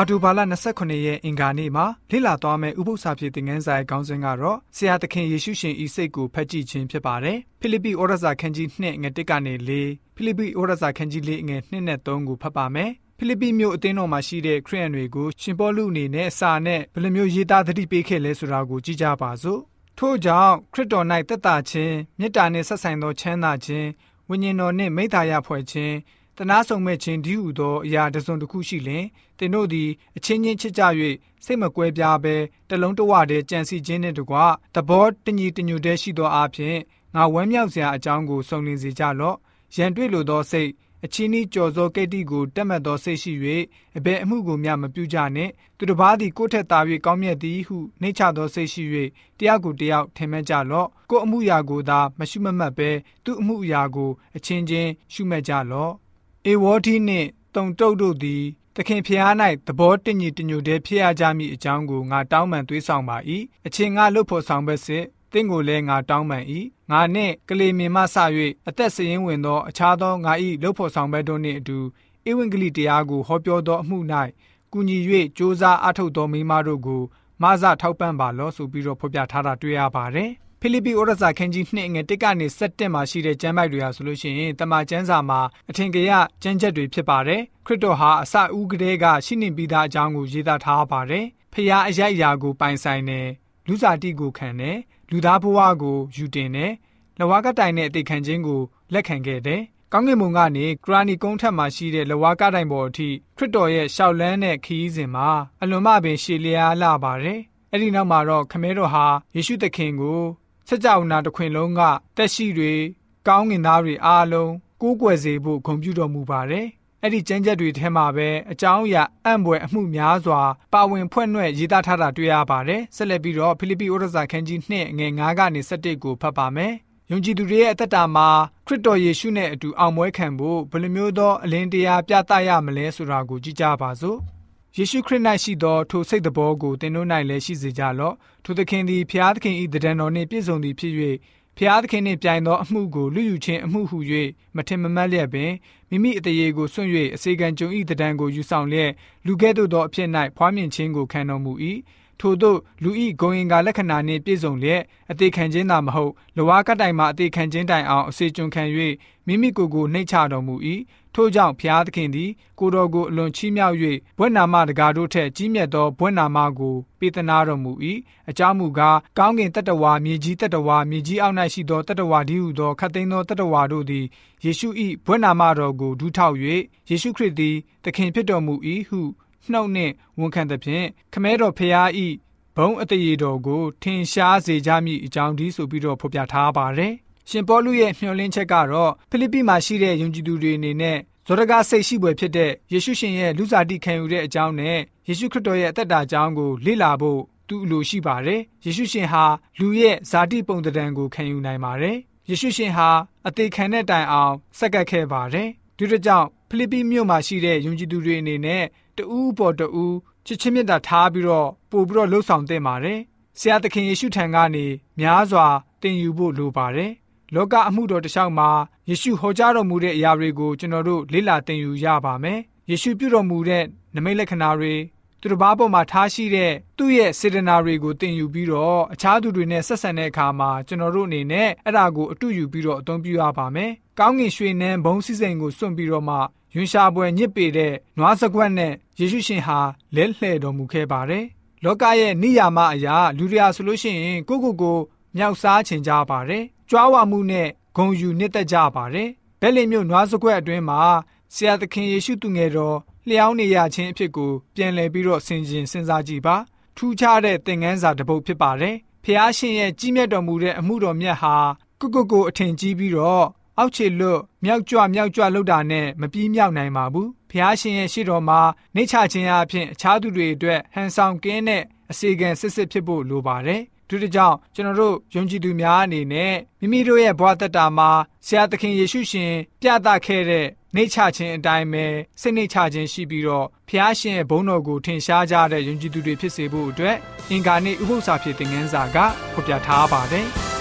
အာတိုဘာလ29ရက်အင်္ဂါနေ့မှာလေ့လာသွားမယ့်ဥပုသ္စာဖြစ်တဲ့ငန်းစာရဲ့ခေါင်းစဉ်ကတော့ဆရာသခင်ယေရှုရှင်ဤစိတ်ကိုဖတ်ကြည့်ခြင်းဖြစ်ပါတယ်။ဖိလိပ္ပိဩရစာခန်းကြီး2ငွေ1ကနေ4ဖိလိပ္ပိဩရစာခန်းကြီး4ငွေ2နဲ့3ကိုဖတ်ပါမယ်။ဖိလိပ္ပိမြို့အသင်းတော်မှာရှိတဲ့ခရိယန်တွေကိုရှင်ပေါလုအနေနဲ့စာနဲ့ဘယ်လိုမျိုးရေးသားသတိပေးခဲ့လဲဆိုတာကိုကြည့်ကြပါစို့။ထို့ကြောင့်ခရစ်တော်၌တက်တာခြင်းမေတ္တာနှင့်ဆက်ဆိုင်သောချမ်းသာခြင်းဝိညာဉ်တော်နှင့်မိသားရဖွဲ့ခြင်း တနာဆုံမဲ့ခြင်းဒီဟုသောအရာတစ်စုံတစ်ခုရှိလင်သင်တို့သည်အချင်းချင်းချစ်ကြ၍စိတ်မကွဲပြားဘဲတလုံးတဝတည်းကြံစီခြင်းနှင့်တကွသဘောတညီတညွတ်တည်းရှိသောအဖြစ်ငါဝမ်းမြောက်စရာအကြောင်းကိုစုံလင်စေကြလော့ရန်တွေ့လိုသောစိတ်အချင်းဤကြော်စောကိတ္တိကိုတက်မှတ်သောစိတ်ရှိ၍အဘယ်အမှုကိုမျှမပြုကြနှင့်သူတစ်ပါးသည်ကိုယ့်ထက်သာ၍ကောင်းမြတ်သည်ဟုနှိမ့်ချသောစိတ်ရှိ၍တရားကိုတရားထင်မှတ်ကြလော့ကိုယ်အမှုရာကိုသာမရှုမမှတ်ဘဲသူ့အမှုအရာကိုအချင်းချင်းရှုမှတ်ကြလော့ အေဝေါတိနှင့်တုံတုတ်တို့သည်သခင်ဖျား၌သဘောတညီတညွတ်တည်းဖြစ်ရကြမည်အကြောင်းကိုငါတောင်းပန်သွေးဆောင်ပါ၏အချင်းငါလှုပ်ဖို့ဆောင်ဘက်စစ်တင့်ကိုလည်းငါတောင်းပန်၏ငါနှင့်ကလေးမင်မဆ၍အသက်စရင်ဝင်သောအခြားသောငါ၏လှုပ်ဖို့ဆောင်ဘက်တို့နှင့်အတူဧဝံဂေလိတရားကိုဟောပြောသောအမှု၌ကူညီ၍စ조사အထုတ်သောမိမတို့ကိုမဆထောက်ပံ့ပါလောဆိုပြီးတော့ဖော်ပြထားတာတွေ့ရပါတယ် ဖိလိပ္ပိဩရစာခန်းကြီး2ငွေ1ကနေ7မှာရှိတဲ့ကျမ်းပိုက်တွေဟာဆိုလို့ရှိရင်တမန်ကျမ်းစာမှာအထင်ကရကျမ်းချက်တွေဖြစ်ပါတယ်ခရစ်တော်ဟာအစဦးကတည်းကရှိနေပြီးသားအကြောင်းကိုရေးသားထားပါတယ်ဖျားအရိုက်အရာကိုပိုင်ဆိုင်တယ်လူစားတိကိုခံတယ်လူသားဘဝကိုယူတင်တယ်လဝါကတိုင်နဲ့အသေးခံခြင်းကိုလက်ခံခဲ့တယ်ကောင်းကင်ဘုံကနေဂရနီကုန်းထက်မှာရှိတဲ့လဝါကတိုင်ပေါ်အထိခရစ်တော်ရဲ့ရှောက်လန်းတဲ့ခီးစဉ်မှာအလွန်မှပင်ရှည်လျားလာပါတယ်အဲ့ဒီနောက်မှာတော့ခမဲတော်ဟာယေရှုသခင်ကို စကြဝဠာတစ်ခွင်လုံးကတက်ရှိတွေကောင်းငင်သားတွေအားလုံးကိုးကွယ်စေဖို့ဂုဏ်ပြုတော်မူပါတယ်။အဲ့ဒီကျမ်းချက်တွေထဲမှာပဲအကြောင်းအရာအံ့ဘွယ်အမှုများစွာပါဝင်ဖွဲ့နှဲ့ရေးသားထားတာတွေ့ရပါတယ်။ဆက်လက်ပြီးတော့ဖိလိပ္ပိဩရစာခန်းကြီး2ငွေ9ကနေ17ကိုဖတ်ပါမယ်။ယုံကြည်သူတွေရဲ့အသက်တာမှာခရစ်တော်ယေရှုနဲ့အတူအောင်ပွဲခံဖို့ဘယ်လိုမျိုးသောအလင်းတရားပြသရမလဲဆိုတာကိုကြည့်ကြပါစို့။ ယေရှုခရစ်၌ရှိသောထိုစိတ်တဘောကိုသင်တို့၌လည်းရှိစေကြလော့ထိုသခင်သည်ဖျားသခင်၏တဒံတော်နှင့်ပြည့်စုံသည်ဖြစ်၍ဖျားသခင်နှင့်ပြိုင်သောအမှုကိုလူယူခြင်းအမှုဟု၍မထင်မမှတ်လျက်ပင်မိမိအတရေကိုစွန့်၍အစေခံကြုံ၏တဒံကိုယူဆောင်လျက်လူကဲ့သို့သောအဖြစ်၌ဖွားမြင်ခြင်းကိုခံတော်မူ၏ ထို့သောလူဤဂုံရင်ကလက္ခဏာနှင့်ပြည့်စုံလျက်အသေးခံခြင်းသာမဟုတ်လဝါကတိုင်မှအသေးခံခြင်းတိုင်အောင်အစေကျွန်ခံ၍မိမိကိုယ်ကိုနှိမ့်ချတော်မူ၏ထို့ကြောင့်ဖျားသခင်သည်ကိုတော်ကိုအလွန်ချီးမြှောက်၍ဘွဲ့နာမတကားတို့ထက်ကြီးမြတ်သောဘွဲ့နာမကိုပေးသနာတော်မူ၏အကြောင်းမူကားကောင်းကင်တတဝါမြေကြီးတတဝါမြေကြီးအောက်၌ရှိသောတတဝါဒီဟုသောခတ်သိမ်းသောတတဝါတို့သည်ယေရှု၏ဘွဲ့နာမတော်ကိုဒူးထောက်၍ယေရှုခရစ်သည်သခင်ဖြစ်တော်မူ၏ဟု နှုတ်နှင့်ဝန်ခံသဖြင့်ခမဲတော်ဖျား၏ဘုံအတရေတော်ကိုထင်ရှားစေကြမည်အကြောင်းဒီဆိုပြီးတော့ဖော်ပြထားပါတယ်ရှင်ပေါလုရဲ့မျှော်လင့်ချက်ကတော့ဖိလိပ္ပိမှာရှိတဲ့ယုံကြည်သူတွေအနေနဲ့ဇောရကစိတ်ရှိပွဲဖြစ်တဲ့ယေရှုရှင်ရဲ့လူစားတိခံယူတဲ့အကြောင်းနဲ့ယေရှုခရစ်တော်ရဲ့အသက်တာအကြောင်းကိုလေ့လာဖို့သူ့အလိုရှိပါတယ်။ယေရှုရှင်ဟာလူရဲ့ဇာတိပုံသဏ္ဍာန်ကိုခံယူနိုင်ပါတယ်။ယေရှုရှင်ဟာအသေးခံတဲ့တိုင်အောင်စက္ကပ်ခဲ့ပါတယ်။ဒီတို့ကြောင့်ဖိလိပ္ပိမြို့မှာရှိတဲ့ယုံကြည်သူတွေအနေနဲ့ တဦးပေါ်တဦးချစ်ချင်းမြတ်တာထားပြီးတော့ပို့ပြီးတော့လှုပ်ဆောင်သင့်ပါတယ်။ဆရာသခင်ယေရှုထံကနေများစွာတင်ယူဖို့လိုပါတယ်။လောကအမှုတော်တစ်လျှောက်မှာယေရှုဟောကြားတော်မူတဲ့အရာတွေကိုကျွန်တော်တို့လေ့လာသင်ယူရပါမယ်။ယေရှုပြုတော်မူတဲ့နမိတ်လက္ခဏာတွေသူတစ်ပါးပေါ်မှာထားရှိတဲ့သူ့ရဲ့စေတနာတွေကိုသင်ယူပြီးတော့အခြားသူတွေနဲ့ဆက်ဆံတဲ့အခါမှာကျွန်တော်တို့အနေနဲ့အဲ့ဒါကိုအတူယူပြီးတော့အသုံးပြုရပါမယ်။ကောင်းကင်ရွှေနန်းဘုံစည်းစိမ်ကိုစွန့်ပြီးတော့မှ ယွန်ရှာပွဲညစ်ပေတဲ့နွားစကွက်နဲ့ယေရှုရှင်ဟာလဲလှဲ့တော်မူခဲ့ပါတယ်။လောကရဲ့နိယာမအရာလူတွေဟာဆိုလို့ရှိရင်ကိုကိုကိုမြောက်စားချင်ကြပါတယ်။ကြွားဝမှုနဲ့ဂုံယူနှစ်သက်ကြပါတယ်။ဘဲလင်မြို့နွားစကွက်အတွင်းမှာဆရာသခင်ယေရှုသူငယ်တော်လျှောင်းနေရခြင်းအဖြစ်ကိုပြန်လည်ပြီးတော့ဆင်ခြင်စဉ်းစားကြည့်ပါ။ထူးခြားတဲ့သင်ခန်းစာတစ်ပုဒ်ဖြစ်ပါတယ်။ဖျားရှင်ရဲ့ကြီးမြတ်တော်မူတဲ့အမှုတော်မြတ်ဟာကုကုကိုအထင်ကြီးပြီးတော့ အောက်ခြေလွတ်မြောက်ကြွမြောက်ကြွလောက်တာနဲ့မပြီးမြောက်နိုင်ပါဘူး။ဖျားရှင်ရဲ့ရှေ့တော်မှာနှိမ့်ချခြင်းအပြင်အခြားသူတွေအတွက်ဟန်ဆောင်ကင်းတဲ့အစီကံစစ်စစ်ဖြစ်ဖို့လိုပါတယ်။ဒုတိယကြောင့်ကျွန်တော်တို့ယုံကြည်သူများအနေနဲ့မိမိတို့ရဲ့ဘဝတတမှာဆရာသခင်ယေရှုရှင် ပြသခဲ့တဲ့နှိတ်ချခြင်းအတိုင်းပဲစိတ်နှိတ်ချခြင်းရှိပြီးတော့ဖျားရှင်ရဲ့ဘုန်းတော်ကိုထင်ရှားကြတဲ့ယုံကြည်သူတွေဖြစ်စေဖို့အတွက်အင်္ဂါနေ့ဥပုသ္စာဖြစ်တဲ့ငန်းစာကဖော်ပြထားပါတယ်။